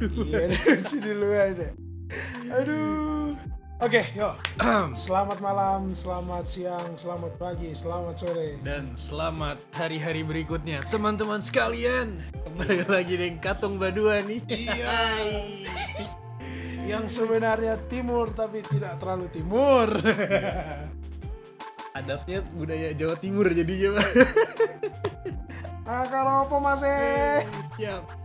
Udah lucu dulu. Iya, lucu duluan ya. Aduh. Oke, yuk. Selamat malam, selamat siang, selamat pagi, selamat sore. Dan selamat hari-hari berikutnya teman-teman sekalian. Kembali lagi dengan Katung Badua nih. Iya. Yang sebenarnya timur tapi tidak terlalu timur. Adapnya budaya Jawa Timur jadinya. Pak. Ah, kalau apa masih? Siap.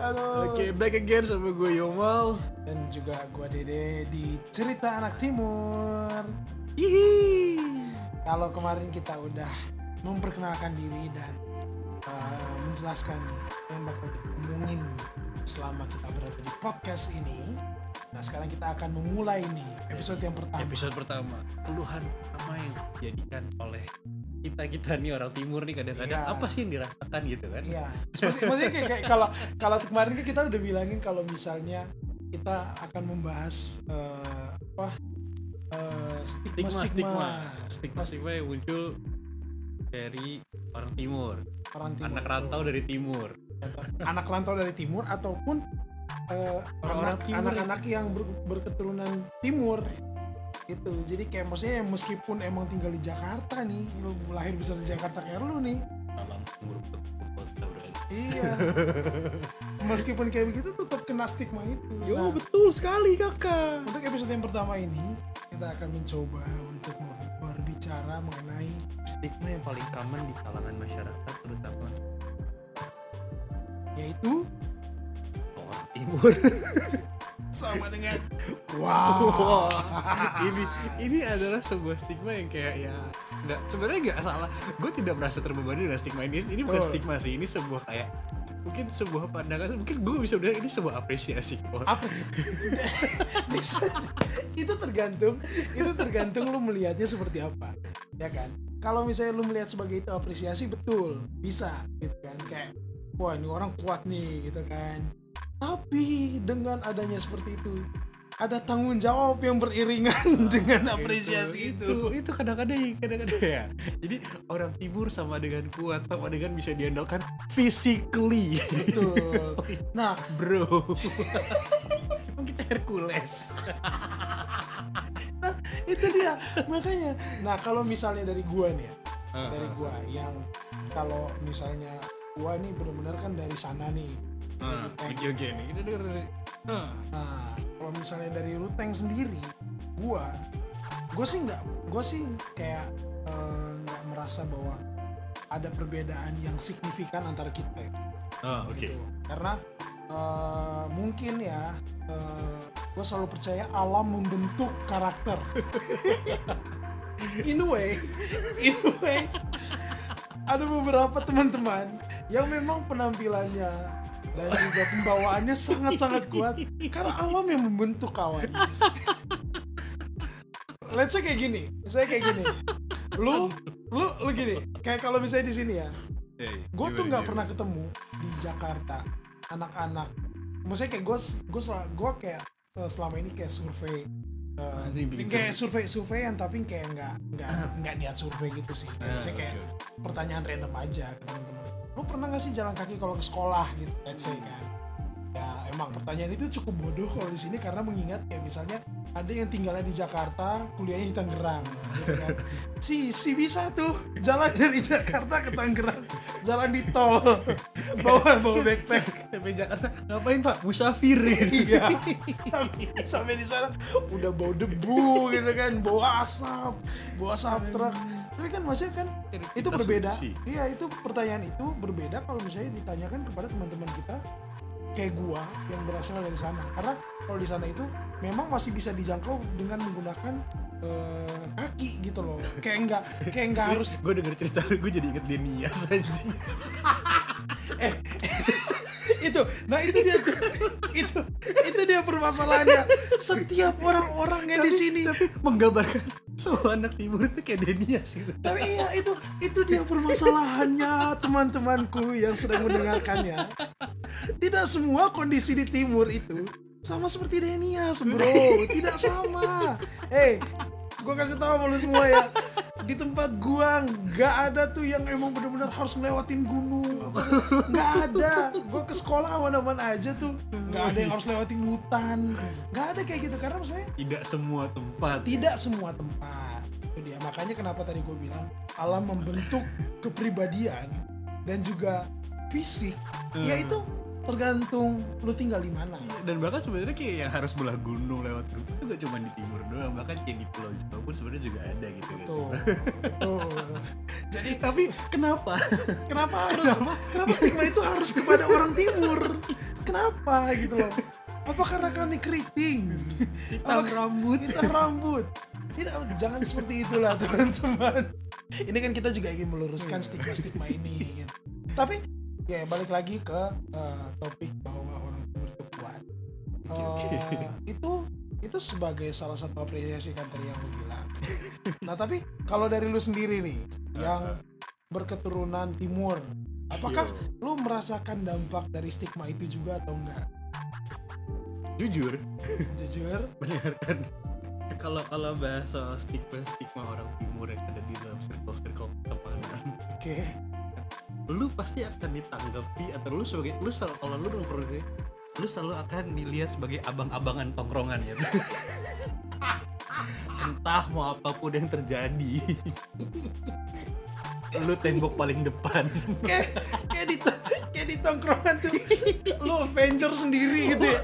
Oke, back again sama gue Yomal. Dan juga gua Dede di Cerita Anak Timur. Hihi. Kalau kemarin kita udah memperkenalkan diri dan uh, menjelaskan yang bakal kita omongin selama kita berada di podcast ini. Nah sekarang kita akan memulai nih episode yang pertama. Episode pertama, keluhan pertama yang dijadikan oleh kita kita nih orang timur nih kadang-kadang Iya. apa sih yang dirasakan gitu kan? Iya. Seperti maksudnya kayak, kayak kalau kalau kemarin kan kita udah bilangin kalau misalnya kita akan membahas eh, apa stigma Stigma, stigma stigma, stigma, stigma yang muncul dari orang timur, orang timur. anak rantau dari timur. anak rantau dari timur ataupun eh, Orang-orang anak- timur. anak-anak yang ber- berketurunan timur. Itu jadi kayak maksudnya meskipun emang tinggal di Jakarta nih lu lahir besar di Jakarta kayak lu nih. Salam timur iya. Meskipun kayak begitu tetap kena stigma itu. Nah, betul sekali kakak. untuk episode yang pertama ini kita akan mencoba untuk berbicara mengenai Stigma yang paling common di kalangan masyarakat terutama. Yaitu orang timur. sama dengan Wah, ini ini adalah sebuah stigma yang kayak ya nggak sebenarnya nggak salah. Gue tidak merasa terbebani dengan stigma ini. Ini bukan Betul. stigma sih, ini sebuah kayak mungkin sebuah pandangan. Mungkin gue bisa bilang ini sebuah apresiasi. kok. apa Bisa. itu tergantung itu tergantung lu melihatnya seperti apa ya kan kalau misalnya lu melihat sebagai itu apresiasi betul bisa gitu kan kayak wah ini orang kuat nih gitu kan tapi dengan adanya seperti itu ada tanggung jawab yang beriringan dengan apresiasi itu, itu. Itu kadang-kadang kadang-kadang. Ya jadi orang timur sama dengan kuat sama dengan bisa diandalkan physically. Betul. Nah. Bro. Emang kita Hercules. Itu dia. Makanya nah kalau misalnya dari gua nih ya dari gua yang kalau misalnya gua nih benar-benar kan dari sana nih Ah, oke. oke nih kita denger Ah, nah. Kalau misalnya dari Ruteng sendiri gua gua sih nggak gua sih kayak eh, nggak merasa bahwa ada perbedaan yang signifikan antara kita ya, ah, oke. Gitu. karena eh, mungkin ya gue selalu percaya alam membentuk karakter. In a way in a way ada beberapa teman-teman yang memang penampilannya dan juga pembawaannya sangat-sangat kuat karena alam yang membentuk kawan. Let's say kayak gini saya kayak gini. Lu lu lu gini kayak kalau misalnya di sini ya. Gue tuh nggak pernah ketemu di Jakarta anak-anak. Maksudnya kayak gue gue gue kayak eh, selama ini kayak survei bikin kayak survei. surveian tapi kayak nggak nggak nggak niat survei gitu sih. Ah, maksudnya kayak pertanyaan random aja ke teman-teman lu pernah nggak sih jalan kaki kalau ke sekolah gitu let's say kan? Ya emang pertanyaan itu cukup bodoh kalau di sini karena mengingat kayak misalnya ada yang tinggalnya di Jakarta kuliahnya di Tangerang gitu kan. si si bisa tuh jalan dari Jakarta ke Tangerang jalan di tol bawa bawa backpack. Sampai Jakarta ngapain pak? Musafir. Iya. Sampai, sampai di sana udah bau debu gitu kan bau asap bau asap truk tapi kan maksudnya kan itu berbeda. iya itu pertanyaan itu berbeda kalau misalnya ditanyakan kepada teman-teman kita kayak gua yang berasal dari sana. Karena kalau di sana itu memang masih bisa dijangkau dengan menggunakan eh, kaki gitu loh. Kayak enggak kayak enggak harus gue denger cerita lu gue jadi inget Denias anjing itu. Nah itu dia. Tuh itu itu dia permasalahannya. Setiap orang-orang yang di sini tapi menggambarkan semua anak timur itu kayak Denias gitu. Tapi iya itu itu dia permasalahannya teman-temanku yang sedang mendengarkannya. Tidak semua kondisi di timur itu sama seperti Denias bro. Tidak sama. Hey gue kasih tahu lu semua ya di tempat gua nggak ada tuh yang emang bener-bener harus ngelewatin gunung. Nggak ada. Gua ke sekolah aman-aman aja tuh. Nggak ada yang harus lewatin hutan. Nggak ada kayak gitu karena maksudnya tidak semua tempat. tidak semua tempat. Itu dia. Makanya kenapa tadi gue bilang alam membentuk kepribadian dan juga fisik Hmm. yaitu tergantung lu tinggal di mana. Dan bahkan sebenarnya kayak yang harus belah gunung lewat gunung itu gak cuma di timur doang bahkan kayak di pulau Jawa pun sebenarnya juga ada gitu kan. Tuh betul. Jadi tapi kenapa? Kenapa harus kenapa? stigma itu harus kepada orang timur? Kenapa gitu loh? Apa karena kami keriting? Hitam rambut. hitam rambut. Tidak jangan seperti itulah teman-teman. Ini kan kita juga ingin meluruskan stigma-stigma ini gitu. tapi ya balik lagi ke eh, topik bahwa orang timur itu kuat. Eh, itu itu sebagai salah satu apresiasi kan tadi yang lu bilang. Nah tapi kalau dari lu sendiri nih yang berketurunan timur apakah Yo. lu merasakan dampak dari stigma itu juga atau enggak? Jujur. Jujur? Benar kan? Kalau kalau bahas soal stigma stigma orang timur yang ada di dalam circle circle pertemanan oke lu pasti akan ditanggapi atau lu sebagai lu selalu kalau lu nongkrong lu selalu akan dilihat sebagai abang-abangan tongkrongan ya. Entah mau apa pun yang terjadi. Lu tembok paling depan. Kayak kayak di kayak di tongkrongan tuh lu Avenger sendiri gitu ya.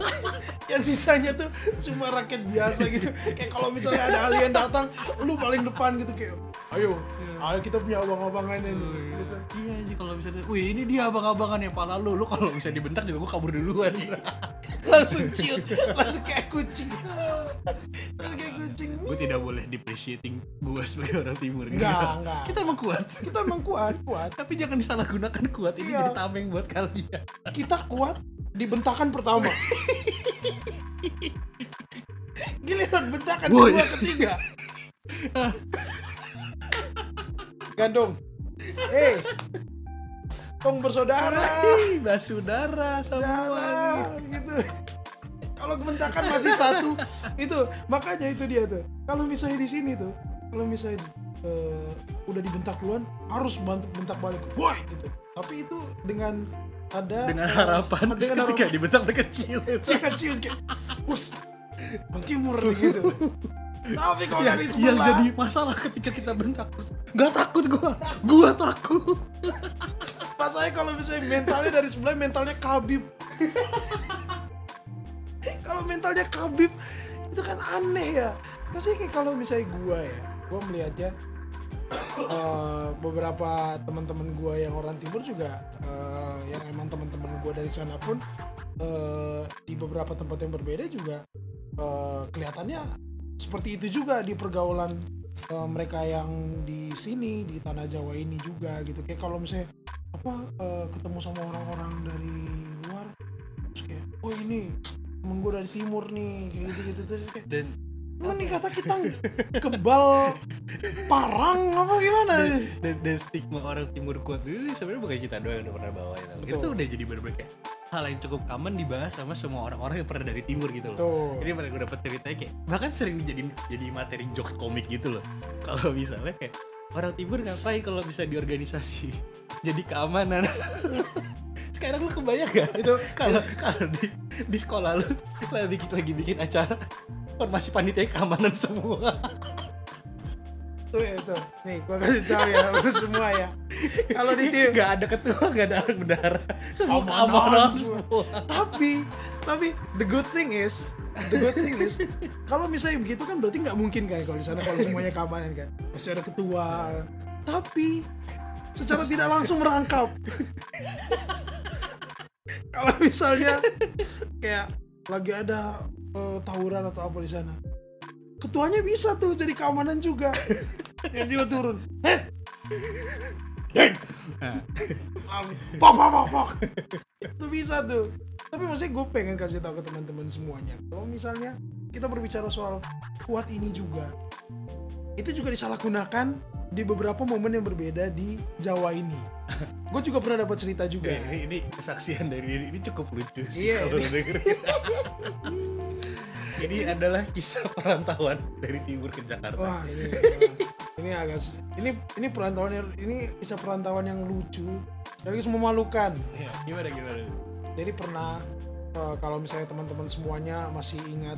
Yang sisanya tuh cuma rakyat biasa gitu. Kayak kalau misalnya ada alien datang lu paling depan gitu kayak ayo ayo kita punya abang-abangan ini. Gitu iya sih kalau misalnya wih ini dia abang-abangan yang pala lu. Lu kalau bisa dibentak juga gua kabur duluan. Langsung ciut. Langsung kayak kucing. Langsung kayak kucing. Gue tidak boleh depreciating gua sebagai orang timur. Gitu. Enggak, enggak. kita emang kuat. Kita emang kuat kuat. Tapi jangan disalahgunakan kuat. Ini Iya. jadi tameng buat kalian. Kita kuat di bentakan pertama. Giliran bentakan kedua ketiga. Gandong hei tong bersaudara. Ih, basudara semua. Gitu. Kalau bentakan masih satu. Itu makanya itu dia tuh. Kalau misalnya di sini tuh kalau misalnya eh, udah dibentak duluan harus bantu bentak balik. Woi gitu. Tapi itu dengan ada dengan eh, harapan terus dengan ketika harapan. dibentak mereka kecil jangan ciut kayak bus Bang Timur gitu tapi kalau yang, yang jadi masalah ketika kita bentak terus. Nggak takut gua. Gua takut. Pas saya kalau misalnya mentalnya dari sebelah mentalnya kabib kalau mentalnya kabib itu kan aneh ya. Maksudnya kayak kalau misalnya gua ya gua melihatnya eh, beberapa teman-teman gua yang orang timur juga eh, yang emang teman-teman gua dari sana pun eh, di beberapa tempat yang berbeda juga eh, kelihatannya seperti itu juga di pergaulan eh, mereka yang di sini di tanah Jawa ini juga gitu. Kayak kalau misalnya apa eh, ketemu sama orang-orang dari luar terus kayak oh ini temen gue dari timur nih kayak gitu gitu terus kayak dan emang nih kata kita kebal parang apa gimana? Dan, dan stigma orang timur kuat itu sebenarnya bukan kita doang yang udah pernah bawa itu Betul. itu udah jadi bener-bener kayak hal yang cukup common dibahas sama semua orang-orang yang pernah dari timur gitu loh tuh Jadi pernah gue dapet ceritanya kayak bahkan sering jadi jadi materi jokes komik gitu loh. Kalau misalnya kayak orang timur ngapain kalau bisa di organisasi jadi keamanan. Sekarang lu kebayang gak? itu Kalau kalau di di sekolah lu lagi lagi bikin acara formasi panitia keamanan semua. tuh ya tuh nih gua kasih tahu ya lu semua ya kalau di tim. Gak ada ketua, gak ada. Semua Keamanan keamanan semua. semua. tapi tapi the good thing is the good thing is kalau misalnya begitu kan berarti nggak mungkin kan kalau di sana kalau semuanya keamanan kan. Pasti ada ketua. Tapi secara tidak langsung merangkap. Kalau misalnya kayak lagi ada eh, tawuran atau apa di sana ketuanya bisa tuh jadi keamanan juga. Tiba-tiba turun. Heh pok pok pok pok. Itu bisa tuh. Tapi maksudnya gue pengen kasih tahu ke teman-teman semuanya. Kalau misalnya kita berbicara soal kuat ini juga itu juga disalahgunakan di beberapa momen yang berbeda di Jawa ini. Gue juga pernah dapat cerita juga. Oke, ini, ini kesaksian dari ini, ini cukup lucu sih Iya, kalau lu denger. ini adalah kisah perantauan dari timur ke Jakarta. wah ini ini agak ini ini perantauan yang ini bisa perantauan yang lucu sekaligus memalukan Iya, gimana gimana? jadi pernah eh, kalau misalnya teman-teman semuanya masih ingat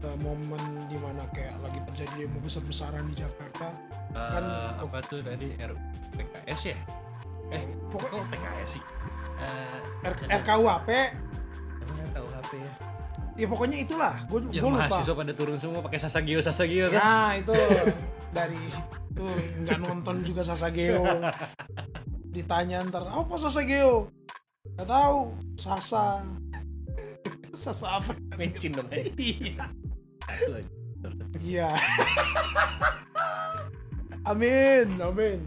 eh, momen di mana kayak lagi terjadi demo besar-besaran di Jakarta kan apa tuh tadi RPKS ya? Eh, Pokok- kok PKS sih? Eh, R- RKUHP emang tahu HP ya? Ya pokoknya itulah. Gue Yang lupa. mahasiswa pada turun semua pakai sasagio sasagio kan? ya itu. Dari tuh nggak nonton juga Sasageo ditanya ntar apa Sasageo nggak tahu. Sasa. Sasa apa? Mencin dong. iya. Iya. Amin amin.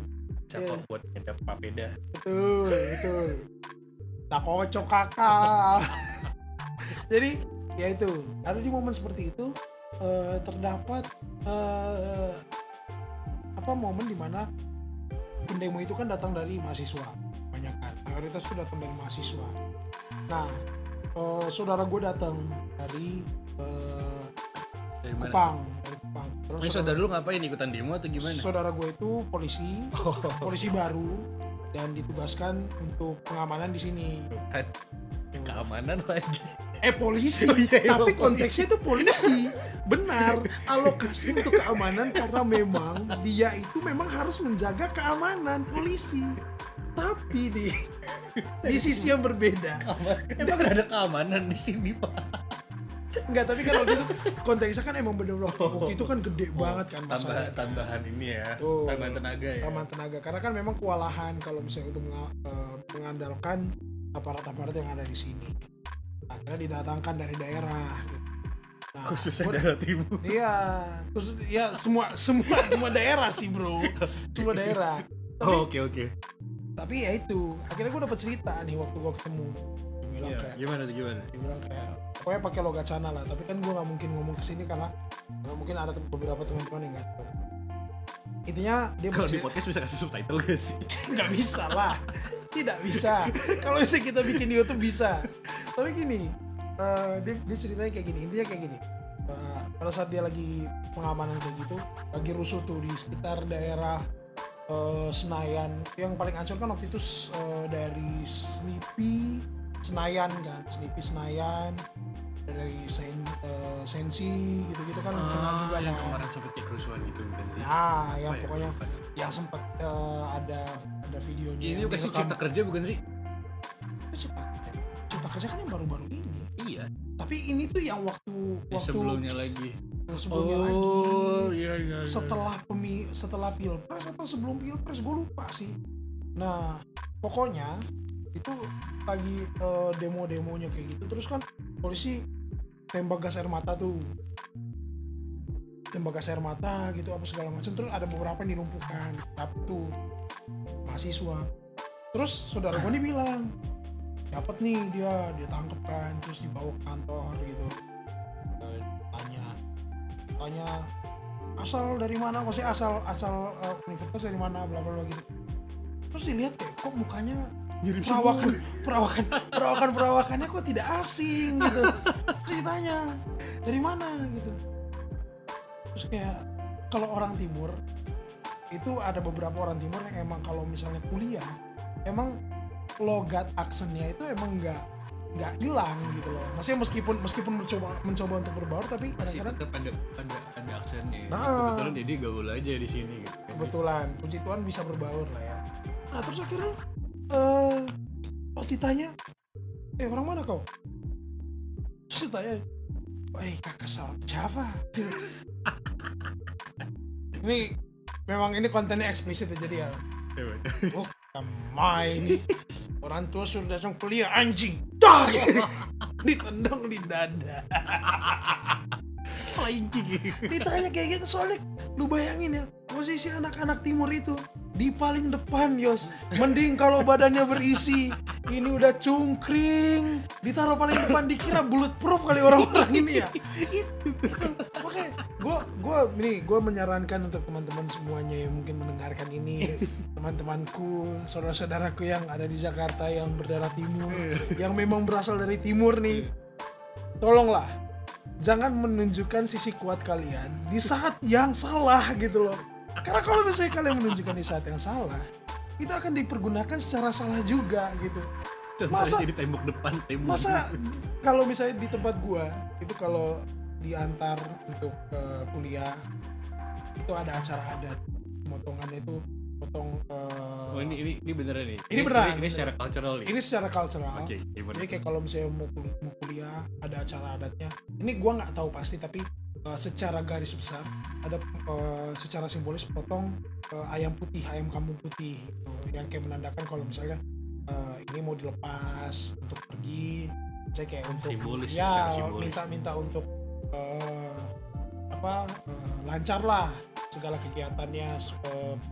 Siapa Iya. buat ngedap papeda? betul betul. Tak kocok kakak. Jadi ya itu ada di momen seperti itu eh, terdapat eh, apa momen di mana pendemo itu kan datang dari mahasiswa banyak kan mayoritas itu datang dari mahasiswa nah eh, saudara gue datang dari eh, Dari mana? Kupang dari Kupang terus Ini saudara lu ngapain ikutan demo atau gimana? saudara gue itu polisi Oh, polisi baru dan ditugaskan untuk pengamanan di sini. kan keamanan lagi. Eh polisi, Oh iya, iya, tapi konteksnya itu polisi. Benar, alokasi untuk keamanan karena memang dia itu memang harus menjaga keamanan polisi. Tapi di di sisi yang berbeda. Emang ada keamanan di sini pak? Enggak, tapi kan waktu itu konteksnya kan emang bener-bener waktu, waktu itu kan gede banget kan Tambah, tambahan ini ya, Tuh. tambahan tenaga ya. Taman tenaga karena kan memang kewalahan kalau misalnya untuk eh, mengandalkan aparat-aparat yang ada di sini. Akhirnya didatangkan dari daerah. gitu. Nah, Khususnya gua- daerah timur. Iya, khusus ya semua semua semua daerah sih bro, semua daerah. Tapi Oh, Oke oke. tapi ya itu, akhirnya gue dapat cerita nih waktu gue ketemu. Iya, kayak, gimana tuh gimana? dia bilang kayak, pokoknya pakai logat sana lah. Tapi kan gue nggak mungkin ngomong ke sini karena karena mungkin ada beberapa teman-teman yang nggak tahu. Intinya dia Kalau di podcast bisa kasih subtitle gak sih? nggak bisa lah. Tidak bisa. Kalau misalnya kita bikin di YouTube bisa. Tapi gini eh, dia, dia ceritanya kayak gini intinya kayak gini. Eh, pada saat dia lagi pengamanan kayak gitu lagi rusuh tuh di sekitar daerah eh, Senayan. Yang paling ancur kan waktu itu eh, dari Sleepy Senayan kan Sleepy Senayan dari Sen, eh, Sensi gitu-gitu kan kena juga yang kan. kemarin kayak kerusuhan gitu bukan sih? nah yang ya, pokoknya lupa. yang sempat eh, ada ada videonya Ini bukan sih cipta kerja bukan sih? Itu cipta cipta kerja kan yang baru-baru ini Iya. tapi ini tuh yang waktu Yang waktu sebelumnya lagi. sebelumnya lagi iya iya. iya. setelah pemi setelah pilpres atau sebelum pilpres gue lupa sih nah pokoknya itu lagi eh, demo-demonya kayak gitu. Terus kan polisi tembak gas air mata tuh. Tembak gas air mata gitu apa segala macam. Terus ada beberapa yang dilumpuhkan. Tuh mahasiswa. Terus saudara gue nih bilang dapat nih dia dia tangkep kan terus dibawa ke kantor gitu. Eh, tanya tanya asal dari mana? Maksudnya asal asal eh, universitas dari mana bla bla gitu terus dilihat kok mukanya Mirip perawakan perawakan perawakan perawakannya kok tidak asing gitu. Terus ditanya dari mana? gitu. Terus kayak kalau orang timur itu ada beberapa orang timur yang emang kalau misalnya kuliah emang logat aksennya itu emang nggak nggak hilang gitu loh. Maksudnya meskipun meskipun mencoba mencoba untuk berbaur tapi Masih kadang-kadang tetap ada ada ada aksennya. Nah. Kebetulan jadi gaul aja di sini gitu. kebetulan. Puji Tuhan bisa berbaur lah ya nah terus akhirnya eh pas ditanya eh orang mana kau? Terus ditanya eh kakak salah Java. Ini memang ini kontennya eksplisit ya jadi ya. Oh sama ini orang tua sudah datang kuliah anjing. Ditendang di dada Flying kick. ditanya kayak gitu soalnya lu bayangin ya posisi anak-anak timur itu di paling depan Yos. Mending kalau badannya berisi ini udah cungkring. Ditaruh paling depan dikira bulletproof kali orang-orang ini ya. Makanya gue gue ini gue menyarankan untuk teman-teman semuanya yang mungkin mendengarkan ini teman-temanku saudara-saudaraku yang ada di Jakarta yang berdarah timur yang memang berasal dari timur nih. Tolonglah jangan menunjukkan sisi kuat kalian di saat yang salah gitu loh. Karena kalau misalnya kalian menunjukkan di saat yang salah itu akan dipergunakan secara salah juga gitu. Contohnya Masa- jadi tembok depan, tembok masa kalau misalnya di tempat gua itu kalau diantar untuk eh, kuliah itu ada acara adat. Potongannya itu potong eh, Oh ini ini ini beneran nih. Ini beneran, Ini, beneran. secara cultural nih. ini secara cultural Oke, gimana? jadi kayak kalau misalnya mau, mau kuliah ada acara adatnya ini gua nggak tahu pasti tapi eh, secara garis besar ada eh, secara simbolis potong eh, ayam putih ayam kampung putih gitu, yang kayak menandakan kalau misalnya eh, ini mau dilepas untuk pergi saya kayak untuk Simbolis, ya minta-minta untuk eh, apa eh, lancar lah segala kegiatannya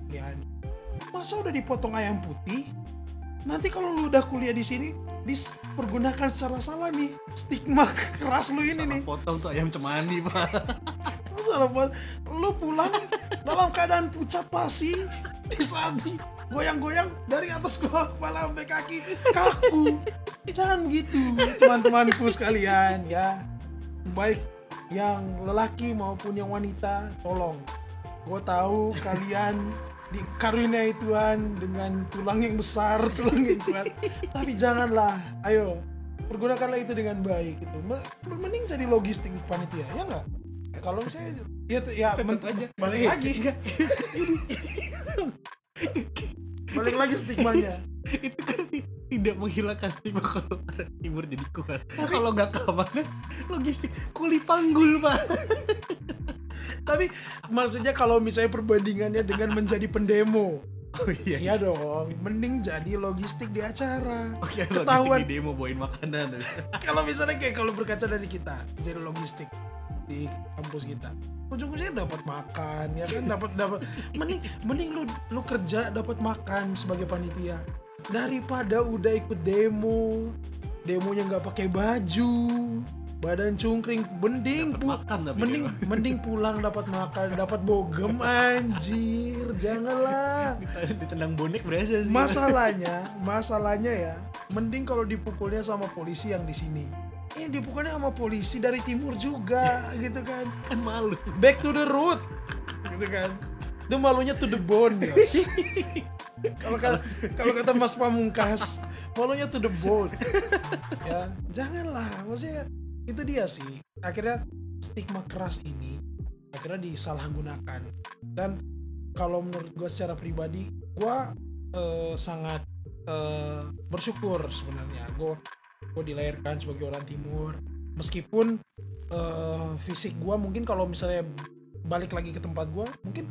pilihan masa udah dipotong ayam putih? Nanti kalau lu udah kuliah di sini dipergunakan secara salah nih. Stigma keras lu ini Salah nih. potong tuh ayam cemani, Pak. Lu salah buat lu pulang dalam keadaan pucat pasi di saat goyang-goyang dari atas gua kepala sampai kaki kaku. Jangan begitu teman-temanku sekalian ya. Baik yang lelaki maupun yang wanita tolong. Gue tahu kalian dikaruniai Tuhan dengan tulang yang besar tulang yang kuat tapi janganlah ayo pergunakanlah itu dengan baik itu Me- mending jadi logistik panitia ya nggak kalau misalnya ya ya Tetep men- aja. balik Iya, lagi enggak. balik lagi stigmanya itu kan ti- tidak menghilangkan stigma kalau orang timur jadi kuat. Kalau nggak keamanan, logistik kuli panggul, Pak. Tapi maksudnya kalau misalnya perbandingannya dengan menjadi pendemo Oh iya. iya dong mending jadi logistik di acara Oh iya, Ketahuan. di demo bawain makanan. kalau misalnya kayak kalau berkaca dari kita jadi logistik di kampus kita ujung-ujungnya dapat makan ya kan dapat dapat mending mending lu lu kerja dapat makan sebagai panitia daripada udah ikut demo demonya nggak pakai baju badan cungkring mending pu- makan tapi mending dia. mending pulang dapat makan dapat bogem anjir janganlah Ditendang- bonek berasa sih. masalahnya masalahnya ya mending kalau dipukulnya sama polisi yang di sini ini dipukulnya sama polisi dari timur juga gitu kan kan malu. back to the root gitu kan itu malunya to the bone Yos. kalau ka- kalau kata Mas Pamungkas malunya to the bone ya janganlah maksudnya itu dia sih. Akhirnya stigma keras ini akhirnya disalahgunakan. Dan kalau menurut gue secara pribadi gue eh, sangat eh, bersyukur sebenarnya. Gue gue dilahirkan sebagai orang timur. Meskipun eh, fisik gue mungkin kalau misalnya balik lagi ke tempat gue mungkin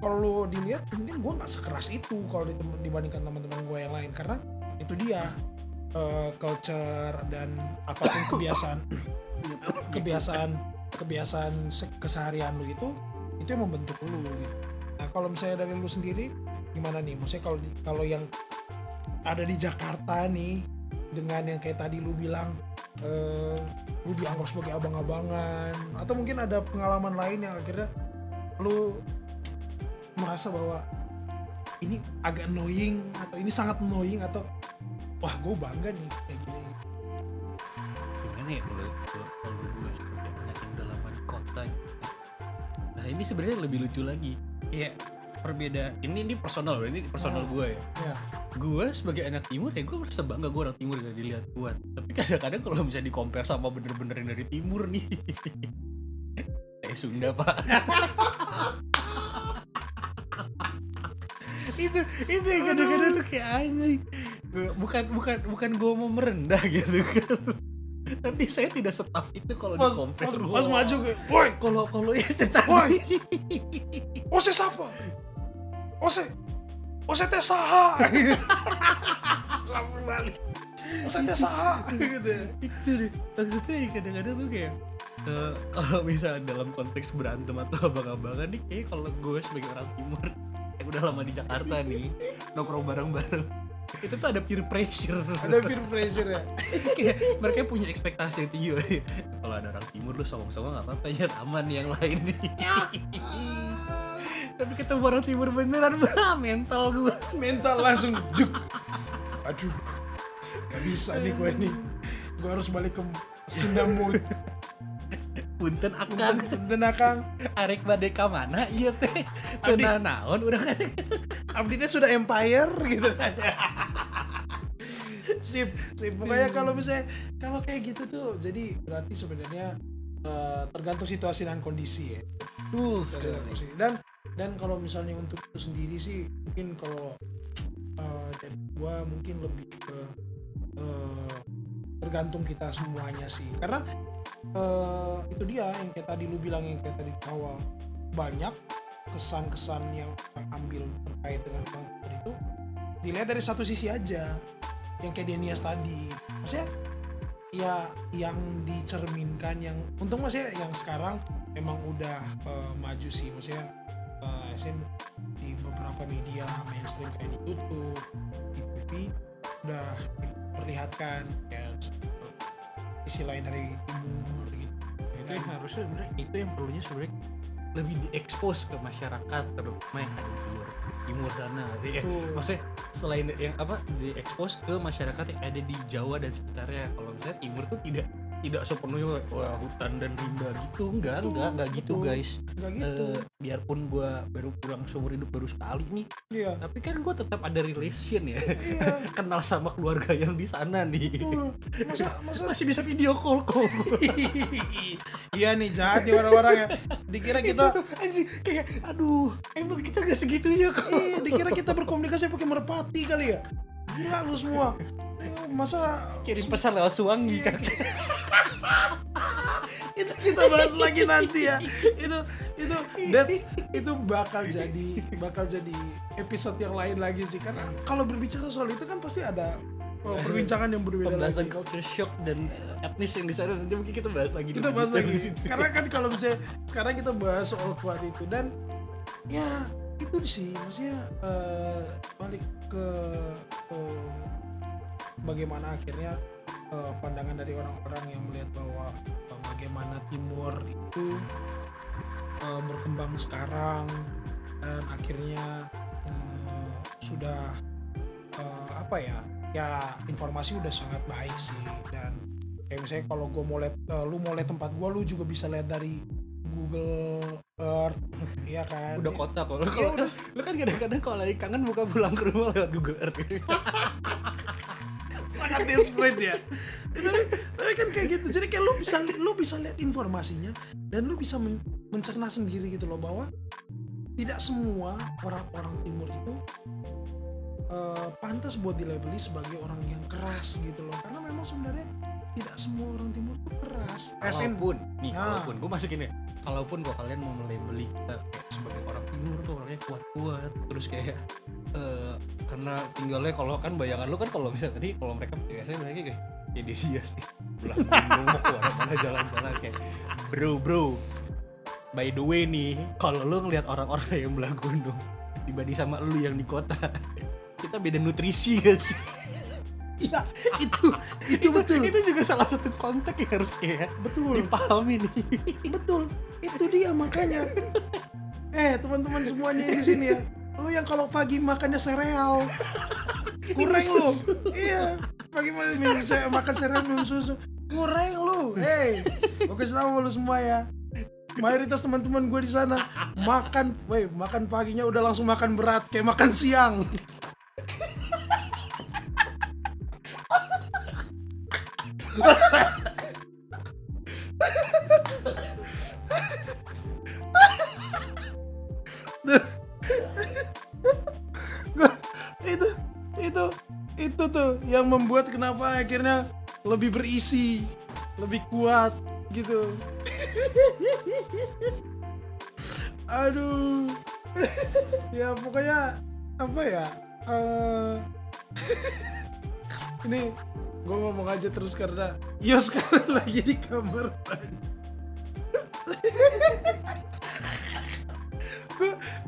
kalau dilihat mungkin gue nggak sekeras itu kalau dibandingkan teman-teman gue yang lain. Karena itu dia eh, culture dan apa pun kebiasaan kebiasaan kebiasaan se- keseharian lu itu itu yang membentuk lu gitu. Nah kalau misalnya dari lu sendiri gimana nih? Maksudnya kalau kalau yang ada di Jakarta nih dengan yang kayak tadi lu bilang eh, lu dianggap sebagai abang-abangan atau mungkin ada pengalaman lain yang akhirnya lu merasa bahwa ini agak annoying atau ini sangat annoying atau wah gue bangga nih kayak gini. Gimana ya kalau kalau gue anak yang udah lama di kota gitu. nah ini sebenarnya lebih lucu lagi. Ya perbedaan ini ini personal ini personal Hmm. gue ya. Ya gue sebagai anak timur ya gue merasa bangga gue orang timur yang dilihat kuat tapi kadang-kadang kalau misalnya di compare sama bener-bener yang dari timur nih. Kayak Sunda pak. Itu itu yang kadang-kadang tuh kayak anjing bukan bukan bukan gue mau merendah gitu kan. Tapi saya tidak setaf itu kalau di compare pas, pas maju gue woi kalau kalau itu tadi. Ose siapa? Ose! Ose teh saha. Langsung balik. Ose teh saha. Gitu ya. Itu deh. Maksudnya ya kadang-kadang tuh kayak eh, kalau misalnya dalam konteks berantem atau abang-abangan nih kayak kalau gue sebagai orang timur yang udah lama di Jakarta nih nongkrong bareng-bareng itu tuh ada peer pressure. Ada peer pressure ya mereka punya ekspektasi tinggi kalau ada orang timur lu songong-songong nggak apa-apa ya aman yang lain nih. Tapi ketemu orang timur beneran bah, mental gue mental langsung duk. Aduh gak bisa nih gue nih gue harus balik ke Sunda mood punten akan Punten akang. Arek badeka mana? Iya teh. Abdi, Nah, naon orang kan abdinya sudah empire gitu. Sip sip. Pokoknya kalau misalnya kalau kayak gitu tuh jadi berarti sebenarnya eh, tergantung situasi dan kondisi ya. Betul Situasi dan dan dan kalau misalnya untuk itu sendiri sih mungkin kalau eh, dari gua mungkin lebih ke eh, tergantung kita semuanya sih. Karena eh, itu dia yang kayak tadi lu bilang yang kayak tadi di awal. Banyak kesan-kesan yang ambil terkait dengan konten itu dilihat dari satu sisi aja yang kayak Denias tadi. Maksudnya ya yang dicerminkan yang untung maksudnya yang sekarang memang udah eh, maju sih. Maksudnya eh, SM di beberapa media mainstream kayak di YouTube di TV udah diperlihatkan. Kayak sisi lain dari timur gitu. Itu yang harusnya sebenarnya itu yang perlunya sebenarnya lebih diekspos ke masyarakat terutama yang ada di luar timur sana sih? Ya. Maksudnya selain yang apa diekspos ke masyarakat yang ada di Jawa dan sekitarnya. Kalau misalnya timur tuh tidak tidak sepenuhnya wah hutan dan rimba gitu. Enggak Betul, enggak enggak gitu betul. guys. nggak gitu. Eh, biarpun gua baru pulang seumur hidup baru sekali nih iya. tapi kan gua tetap ada relation ya. Iya. Kenal sama keluarga yang di sana nih. Betul. Masa masa masih bisa video call kok. Iya nih jahat nih orang-orang ya. Dikira kita kayak aduh emang kita gak segitunya kok. Iya dikira kita berkomunikasi pakai merpati kali ya. Gila lu semua masa kirim pesan lewat suwangi kan itu kita bahas lagi nanti ya. Itu itu that's, itu bakal jadi bakal jadi episode yang lain lagi sih. Karena kalau berbicara soal itu kan pasti ada oh, perbincangan yang berbeda pembahasan lagi culture shock dan etnis yang di sana. Nanti mungkin kita bahas lagi kita bahas lagi. karena kan kalau misalnya sekarang kita bahas soal kuat itu. Dan ya itu sih. Maksudnya eh, balik ke eh, bagaimana akhirnya eh, pandangan dari orang-orang yang melihat bahwa eh, bagaimana timur itu eh, berkembang sekarang dan akhirnya eh, sudah eh, apa ya ya informasi udah sangat baik sih. Dan kayak misalnya kalau gue mau lihat eh, lu mau lihat tempat gue lu juga bisa lihat dari Google Earth ya kan? Udah kota Iya, kalau- udah. lu kan kadang-kadang kalau lagi kangen buka pulang ke rumah lewat Google Earth sangat desperate ya. Tapi, tapi kan kayak gitu. Jadi kayak lu bisa lu bisa lihat informasinya dan lu bisa men- mencerna sendiri gitu loh bahwa tidak semua orang-orang timur itu eh, pantas buat dilabeli sebagai orang yang keras gitu loh. Karena memang sebenarnya tidak semua orang timur itu keras. SN kalaupun nih Nah. kalaupun gue masukin ya kalaupun kok kalian mau melabeli kita sebagai orang timur tuh orangnya kuat-kuat terus kayak eh, karena tinggalnya kalau kan bayangan lu kan kalau misalnya tadi kalau mereka biasanya mereka kayak ya dia dia sih. Belah gunung mau ke mana-mana jalan-jalan kayak bro bro by the way nih kalau lu ngelihat orang-orang yang belah gunung dibanding sama lu yang di kota kita beda nutrisi guys iya itu itu betul. itu juga salah satu konteks yang harus kayak betul. dipahami nih. Betul itu dia makanya. Eh teman-teman semuanya di sini ya. Lu yang kalau pagi makannya sereal. Kurang lu. iya pagi makan minum se- makan sereal minum susu. Kurang lu. Hey oke selamat lu semua ya. Mayoritas teman-teman gue di sana makan, weh makan paginya udah langsung makan berat kayak makan siang. Itu itu itu tuh yang membuat kenapa akhirnya lebih berisi lebih kuat gitu. Aduh. Ya pokoknya apa ya eh, ini gue ngomong aja terus karena Yo sekarang lagi di kamar.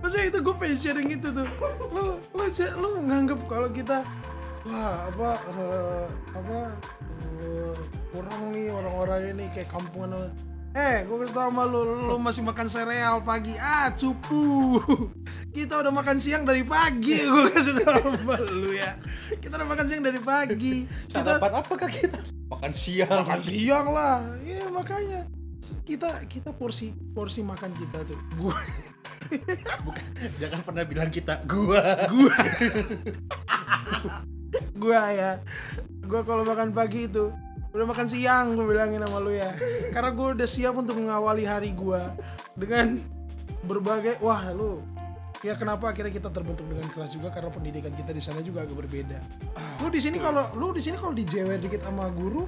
Maksudnya itu gue pengen sharing itu tuh. Lu ja- lu nganggep kalau kita wah apa eh, apa eh, kurang nih orang-orang ini kayak kampungan eh gue kasih sama lu lu masih makan sereal pagi. Ah cupu kita udah makan siang dari pagi gue kasih tau sama lu ya. Kita udah makan siang dari pagi. Kita sarapan apakah kita? Makan siang. Makan siang lah. Iya makanya. Kita kita porsi porsi makan kita tuh. Gue Bukan, jangan pernah bilang kita gua. gua. Gua ya. Gua kalau makan pagi itu udah makan siang gue bilangin sama lu ya. Karena gue udah siap untuk mengawali hari gua dengan berbagai wah lu ya kenapa akhirnya kita terbentuk dengan kelas juga? Karena pendidikan kita di sana juga agak berbeda. Lu di sini kalau lu di sini kalau dijewer dikit sama guru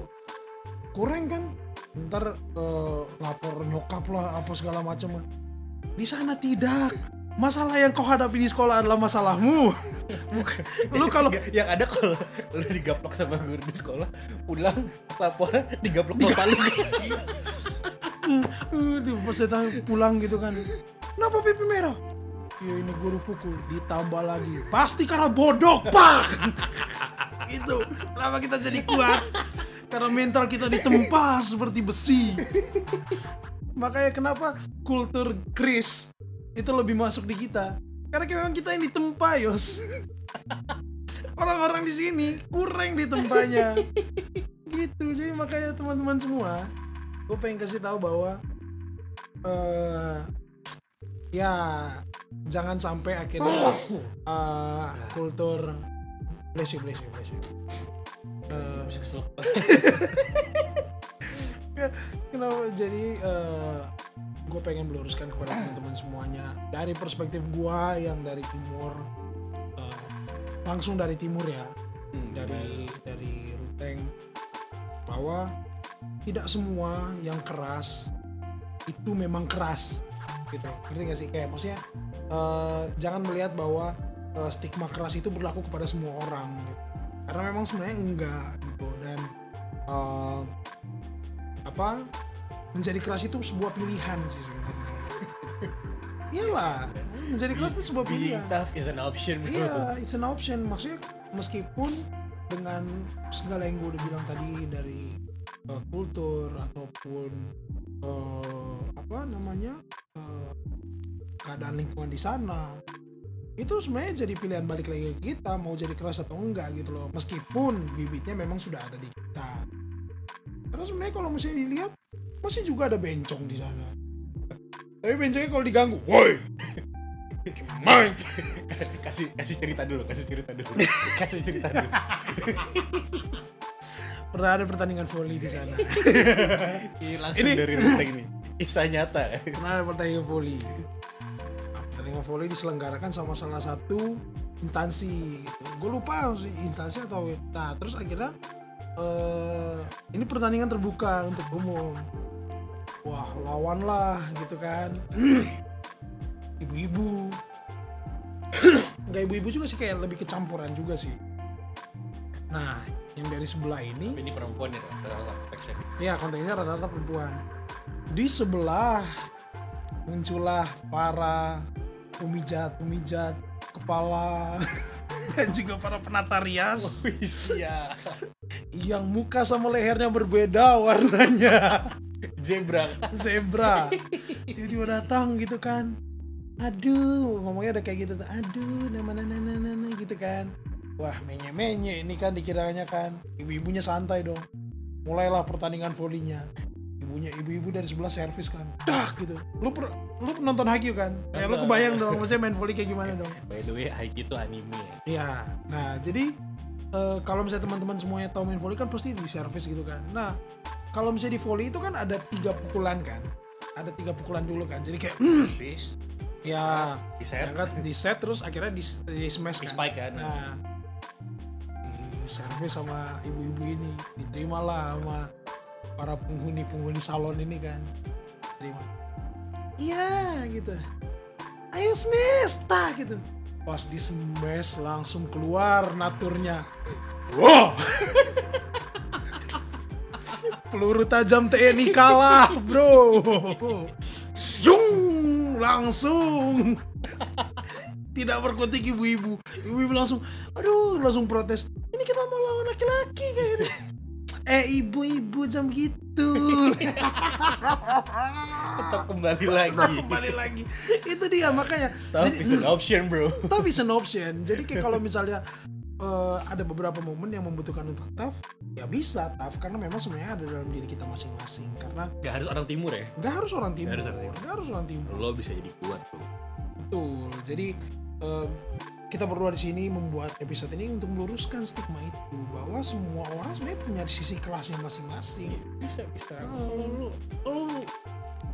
kurang kan? Ntar eh, lapor nyokap lah apa segala macam di sana tidak. Masalah yang kau hadapi di sekolah adalah masalahmu. Bukan. Lu kalau yang ada kalau lu digaplok sama guru di sekolah, pulang laporan digaplok bapak lu. uh, di pulang gitu kan. Kenapa pipi merah ya ini guru pukul ditambah lagi. Pasti karena bodoh pak. Itu kenapa kita jadi kuat? Karena mental kita ditempa seperti besi. Makanya kenapa kultur kris itu lebih masuk di kita? Karena memang kita yang ditempa yos. Orang-orang di sini kurang ditempanya. Gitu jadi makanya teman-teman semua gue pengen kasih tahu bahwa eh ya jangan sampai akhirnya eh, kultur bless you bless you bless you. Kesel. kenapa? Jadi gue pengen meluruskan kepada teman-teman semuanya. Dari perspektif gue yang dari timur eh, langsung dari timur ya. Hmm, dari dari Ruteng. Bahwa tidak semua yang keras itu memang keras gitu ngerti gak sih kayak maksudnya eh, jangan melihat bahwa eh, stigma keras itu berlaku kepada semua orang gitu. karena memang sebenarnya enggak gitu dan eh, apa menjadi keras itu sebuah pilihan sih sebenarnya iyalah menjadi keras itu sebuah Being pilihan tough is an option. bro. Iya, it's an option. Maksudnya meskipun dengan segala yang gue udah bilang tadi dari uh, kultur ataupun uh, apa namanya keadaan lingkungan di sana. Itu sebenarnya jadi pilihan balik lagi ke kita mau jadi keras atau enggak gitu loh. Meskipun bibitnya memang sudah ada di kita. Karena sebenarnya kalau misalnya dilihat masih juga ada bencong di sana. Tapi bencongnya kalau diganggu woi! Gimana kasih kasih cerita dulu, kasih cerita dulu. kasih cerita dulu. pernah ada pertandingan volley di sana. Ini langsung Ini- dari ini. Kisah nyata. pernah ada pertandingan volley pertandingan volley diselenggarakan sama salah satu instansi gitu. gue lupa instansi atau nah terus akhirnya eh, ini pertandingan terbuka untuk umum wah lawan lah gitu kan ibu-ibu nggak ibu-ibu juga sih kayak lebih kecampuran juga sih nah yang dari sebelah ini Tapi ini perempuan ya, rata-rata. Ya kontennya rata-rata perempuan. Di sebelah muncullah para pemijat-pemijat kepala dan juga para penata rias. Iya. yang muka sama lehernya berbeda warnanya. Zebra. zebra. Tiba-tiba datang gitu kan. Aduh ngomongnya udah kayak gitu tuh. Aduh nama nama nama nama gitu kan. Wah menye menye ini kan dikiranya kan. Ibu-ibunya santai dong. Mulailah pertandingan volleynya ibunya ibu-ibu dari sebelah servis kan. Dah gitu. Lu per, lu nonton Haikyuu kan? Ya lu kebayang dong maksudnya main volley kayak gimana dong? By the way, Haikyuu itu anime. Ya. Iya, nah jadi eh, kalau misalnya teman-teman semuanya tahu main volley kan pasti di servis gitu kan. Nah kalau misalnya di volley itu kan ada tiga pukulan kan, ada tiga pukulan dulu kan. Jadi kayak Bis, ya, di ya set, kan? Di set terus akhirnya di, di smash di kan. spike kan. Nah di servis sama ibu-ibu ini. Diterimalah sama para penghuni-penghuni salon ini kan. Terima. Iya gitu. Ayo smash, tah gitu. Pas di smash langsung keluar naturnya. Wow. Peluru tajam TNI kalah, bro. Syung, langsung. Tidak berkutik ibu-ibu. Ibu-ibu langsung, aduh, langsung protes. Eh, ibu-ibu jam gitu. Tetap kembali lagi. Kembali lagi. Itu dia makanya. Tough is an option, bro. tough is an option. Jadi kayak kalau misalnya eh, ada beberapa momen yang membutuhkan untuk tough, ya bisa tough karena memang sebenarnya ada dalam diri kita masing-masing. Karena Gak harus orang timur ya. nggak harus orang timur, Nggak harus orang timur. nggak harus orang timur. Lo bisa jadi kuat, bro. betul jadi eh, kita berdua di sini membuat episode ini untuk meluruskan stigma itu bahwa semua orang sebenarnya punya sisi kelasnya masing-masing. Bisa bisa. Oh. lu lu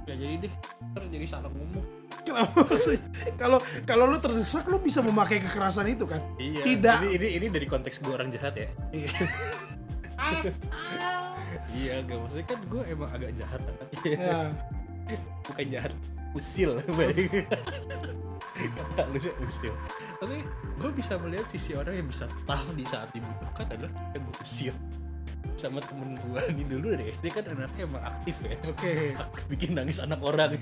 ya jadi deh. Ntar jadi salah ngomong. Kenapa maksudnya? kalau kalau lu terdesak lu bisa memakai kekerasan itu kan? Iya. Tidak. ini ini, ini dari konteks gue orang jahat ya? Iya. iya gak maksudnya kan gue emang agak jahat tapi ya. bukan jahat usil kata lu sih usil maksudnya gue bisa melihat sisi orang yang bisa tough di saat dibutuhkan adalah yang gue usil sama temen gue nih dulu dari SD kan anaknya emang aktif ya. Oke. Aktif bikin nangis anak orang.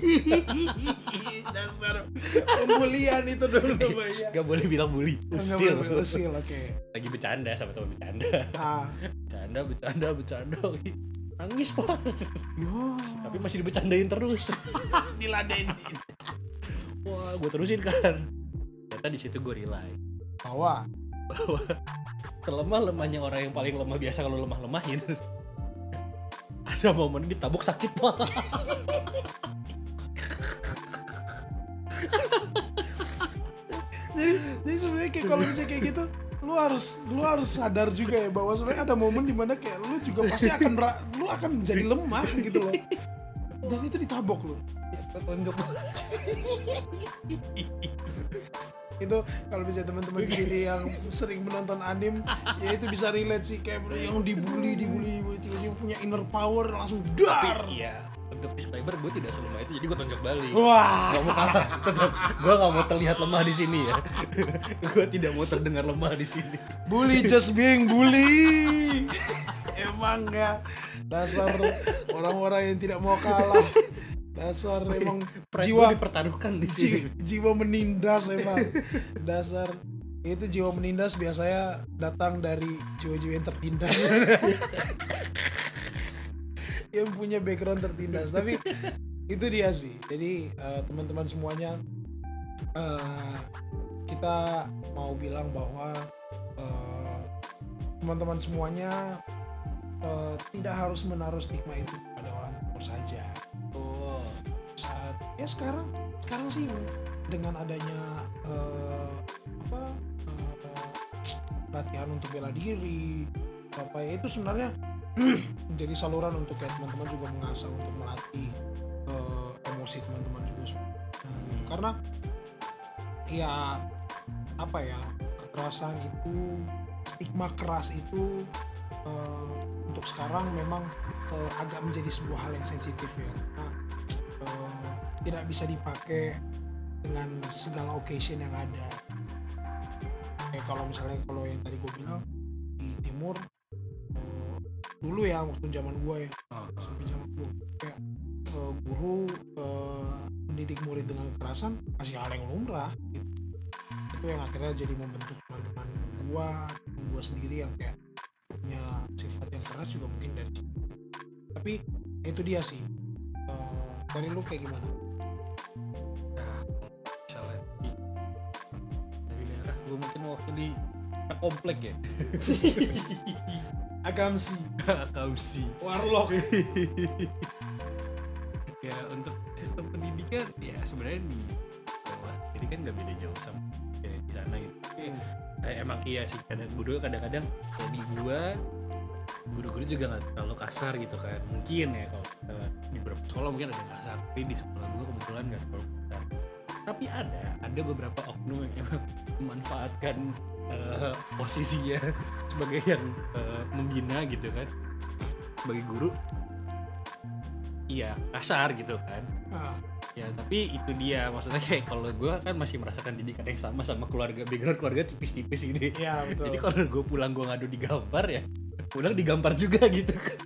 Dasar. Pembulian itu dulu namanya. gak boleh bilang bully usil. boleh, usil oke. Lagi bercanda sama teman bercanda. Ah. Bercanda bercanda bercanda nangis pak. Yo. Tapi masih dibercandain terus. Diladenin wah gue terusin kan. Ternyata di situ gue relay bahwa bahwa selemah lemahnya orang yang paling lemah biasa kalau lemah lemahin ada momen ditabuk sakit pak. Jadi jadi sebenarnya kayak kalau misalnya kayak gitu lu harus lu harus sadar juga ya bahwa sebenarnya ada momen di mana kayak lu juga pasti akan lu akan menjadi lemah gitu loh dan itu ditabok lu tonjok itu kalau bisa teman-teman sini yang sering menonton anim ya itu bisa relate sih kayak yang dibully dibully tiba-tiba punya inner power langsung dar iya untuk disclaimer gue tidak selemah itu jadi gue tonjok balik wah Gak mau kalah, tetap. Gue gak mau terlihat lemah di sini ya. gue tidak mau terdengar lemah di sini. bully just being bully emang ya. Dasar orang-orang yang tidak mau kalah. Dasar emang jiwa dipertaruhkan di sini. ji- jiwa menindas emang. Dasar itu jiwa menindas biasanya datang dari jiwa-jiwa yang tertindas. Yang punya background tertindas. Tapi itu dia sih. Jadi eh, teman-teman semuanya eh, kita mau bilang bahwa eh, teman-teman semuanya eh, tidak harus menaruh stigma itu pada orang timur saja. Oh, saat ya sekarang sekarang sih dengan adanya eh, apa eh, latihan untuk bela diri apa ya itu sebenarnya menjadi saluran untuk kayak teman-teman juga mengasah untuk melatih eh, emosi teman-teman juga Nah, gitu. karena ya apa ya kekerasan itu stigma keras itu eh, untuk sekarang memang eh, agak menjadi sebuah hal yang sensitif ya. Karena eh, tidak bisa dipakai dengan segala occasion yang ada. Kayak kalau misalnya kalau yang tadi gue bilang di timur eh, dulu ya waktu zaman gue ya oh, sampai zaman gue kayak eh, guru eh, mendidik murid dengan kekerasan masih hal yang lumrah gitu. itu yang akhirnya jadi membentuk teman-teman gue gue sendiri yang kayak punya sifat yang keras juga mungkin dari situ. Tapi ya itu dia sih. Eh, dari lu kayak gimana? Nah, misalnya di, dari daerah gue mungkin di komplek ya. agamsi Kausi. warlock. Ya untuk sistem pendidikan ya sebenarnya di Jawa jadi kan nggak beda jauh sama Tapi, eh, emang iya sih kadang guru kadang-kadang di gua guru-guru juga nggak terlalu kasar gitu kan. Mungkin ya kalau eh, di beberapa sekolah mungkin ada kasar tapi di sekolah gua kebetulan nggak terlalu kasar. Tapi ada ada beberapa oknum yang emang memanfaatkan eh, posisinya sebagai yang eh, membina gitu kan. Sebagai guru iya kasar gitu kan. Ah, ya tapi itu dia maksudnya kayak kalau gue kan masih merasakan didikan yang sama sama keluarga background keluarga tipis-tipis ini. Iya betul. Jadi kalau gue pulang gue ngadu digampar ya pulang digampar juga gitu. Kan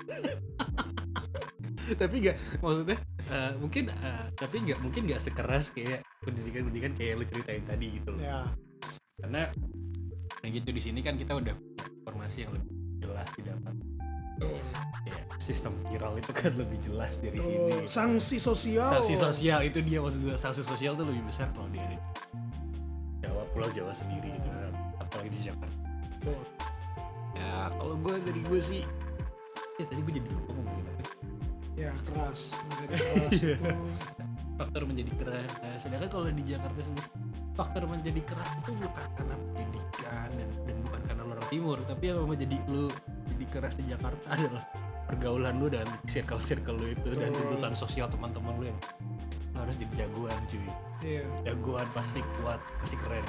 tapi nggak maksudnya eh, mungkin eh, tapi nggak mungkin nggak sekeras kayak pendidikan pendidikan kayak lu ceritain tadi gitu loh. Ya karena kayak gitu di sini kan kita udah punya informasi yang lebih jelas didapat ya, sistem viral itu kan lebih jelas dari Oh, sini. Sanksi sosial. Sanksi sosial itu dia maksud gue sanksi sosial tuh lebih besar kalau di Jawa Pulau Jawa sendiri gitu kan. Apalagi di Jakarta. Betul. ya kalau gue dari gue sih ya tadi gue jadi lupa ngomongin apa. Ya keras. Menjadi keras Iya. itu faktor menjadi keras. Nah, sedangkan kalau di Jakarta sendiri faktor menjadi keras itu bukan karena pendidikan dan, dan bukan karena orang timur tapi yang menjadi lu keras di Jakarta adalah pergaulan lu dan circle circle lu itu dan tuntutan sosial teman-teman lu yang lu harus jadi jagoan cuy. Iya. Jagoan pasti kuat pasti keren.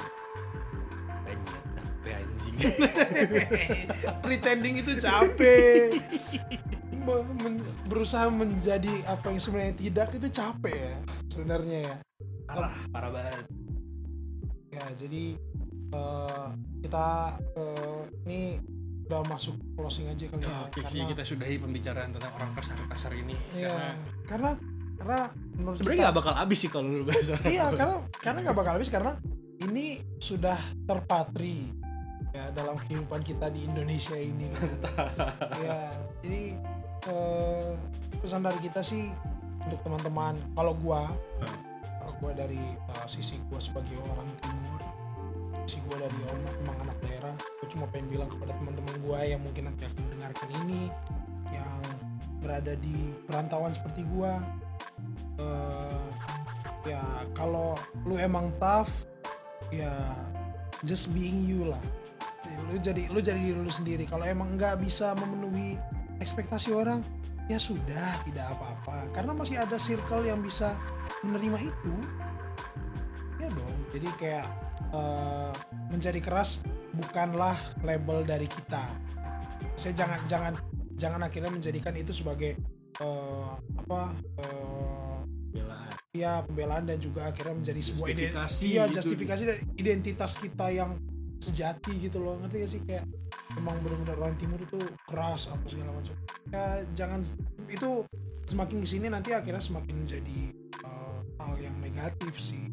Banyak capek anjing. Pretending itu capek. Me- men- berusaha menjadi apa yang sebenarnya tidak itu capek ya sebenarnya ya. Parah parah banget. Ya jadi eh, kita eh, ini udah masuk closing aja kali ya Oke sih karena kita sudahi pembicaraan tentang orang kasar-kasar ini iya karena karena karena sebenarnya nggak bakal habis sih kalau lu bahas iya karena karena nggak bakal habis karena ini sudah terpatri ya dalam kehidupan kita di Indonesia ini ya jadi eh, pesan dari kita sih untuk teman-teman kalau gua Hmm. kalau gua dari eh, sisi gua sebagai orang timur sisi gua dari om emang anak daerah. Gua cuma pengen bilang kepada teman-teman gua yang mungkin nanti akan mendengarkan ini yang berada di perantauan seperti gua. Eh, ya kalau lu emang tough ya just being you lah. Lu jadi lu jadi diri lu sendiri. Kalau emang nggak bisa memenuhi ekspektasi orang ya sudah tidak apa-apa. Karena masih ada circle yang bisa menerima itu ya dong. Jadi kayak eh, menjadi keras bukanlah label dari kita. Saya jangan jangan jangan akhirnya menjadikan itu sebagai eh, apa eh, Belaan. ya pembelaan dan juga akhirnya menjadi sebuah ide- Justifikasi iya gitu. justifikasi dan identitas kita yang sejati gitu loh. Ngerti gak sih? Kayak emang benar-benar orang timur itu keras apa segala macam. Ya jangan itu semakin ke sini nanti akhirnya semakin menjadi eh, hal yang negatif sih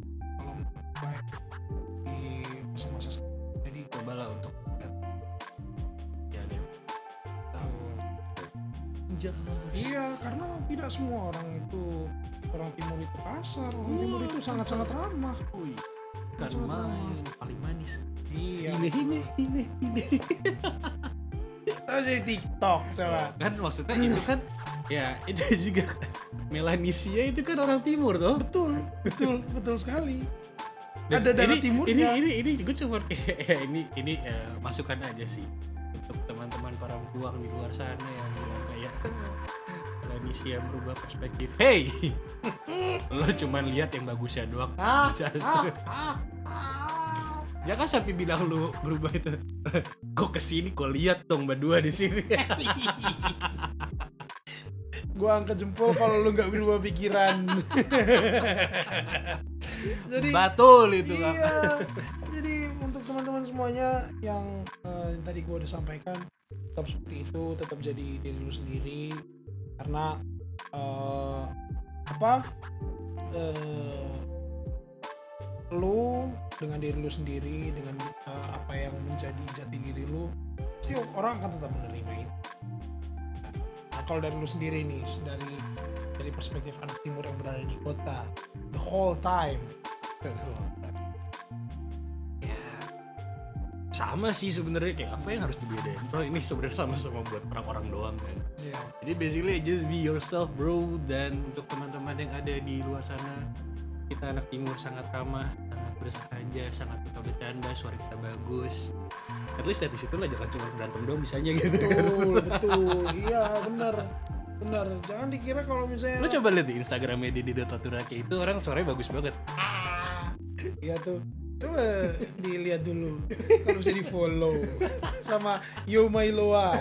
jangan iya karena tidak semua orang itu orang timur itu kasar. Orang timur itu sangat-sangat ramah. Wih, kan Sangat main paling manis. Iya. Ini ini ini ini. Terus jadi TikTok coba. Kan maksudnya itu kan ya itu juga kan Melanesia itu kan orang timur toh. Betul betul betul sekali. Dan ada darah ini, timurnya. ini ini ini gue cuma ya, ini ini eh, masukan aja sih untuk teman-teman para pejuang di luar sana yang Indonesia merubah perspektif. Hey! Lo cuma lihat yang bagusnya doang. Ah, Jas. ah, ah, ah. jangan sampai bilang lu berubah itu. Kok ke sini kok lihat dong berdua di sini? Gua angkat jempol kalau lu nggak berubah pikiran. Jadi betul itu iya. Jadi untuk teman-teman semuanya yang eh, tadi gua udah sampaikan tetap seperti itu tetap jadi diri lu sendiri. Karena eh, apa eh, lu dengan diri lu sendiri dengan eh, apa yang menjadi jati diri lu pasti orang akan tetap menerima itu. Nah, kalau dari lu sendiri nih dari dari perspektif anak timur yang berada di kota the whole time sama sih sebenarnya kayak apa yang harus dibedain? Oh ini sebenarnya sama-sama buat orang-orang doang kan? Iya. jadi basically just be yourself bro. Dan untuk teman-teman yang ada di luar sana kita anak timur sangat ramah sangat bersahaja sangat suka bercanda suara kita bagus. At least dari situ lah jangan cuma berantem doang bisanya gitu betul betul. Iya benar. Benar. Jangan dikira kalau misalnya lo coba lihat di instagramnya di Taturaki itu orang suaranya bagus banget. Iya tuh coba dilihat dulu kalau bisa di follow sama Yo Mailoa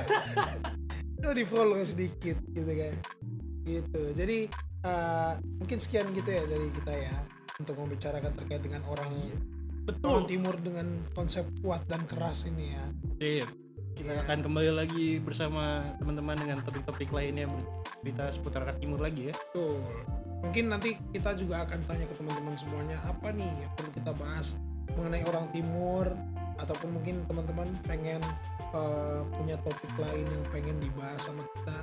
coba di follow sedikit gitu kan gitu jadi uh, mungkin sekian gitu ya dari kita ya untuk membicarakan terkait dengan orang orang timur dengan konsep kuat dan keras ini ya Sip. Kita Iya. akan kembali lagi bersama teman-teman dengan topik-topik lainnya bercerita seputar anak timur lagi ya. Betul. Mungkin nanti kita juga akan tanya ke teman-teman semuanya apa nih yang perlu kita bahas mengenai orang timur ataupun mungkin teman-teman pengen eh, punya topik lain yang pengen dibahas sama kita.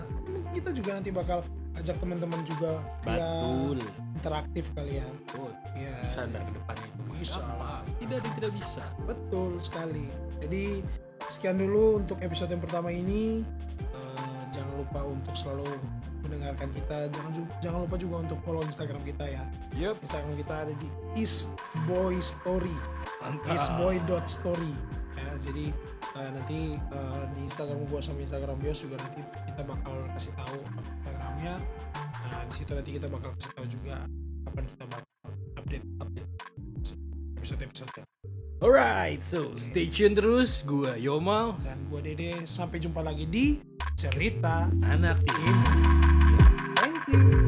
Kita juga nanti bakal ajak teman-teman juga Betul. interaktif kali ya. Betul. Ya, Bisa ntar ke depannya itu. Bisa Gampang. Tidak, tidak bisa. betul sekali. Jadi sekian dulu untuk episode yang pertama ini. Eh, jangan lupa untuk selalu mendengarkan kita. Jangan jangan lupa juga untuk follow Instagram kita ya. Yup. Instagram kita ada di East Boy Story. Mantap. Eastboy.story. Ya, jadi uh, nanti uh, di Instagram gua sama Instagram Bios juga nanti kita bakal kasih tahu Instagramnya. Nah, di situ nanti kita bakal kasih tahu juga kapan kita bakal update update episode-episode Alright, so stay tune terus. Gua Yomal, dan gua Dede sampai jumpa lagi di cerita anak tim. Thank you.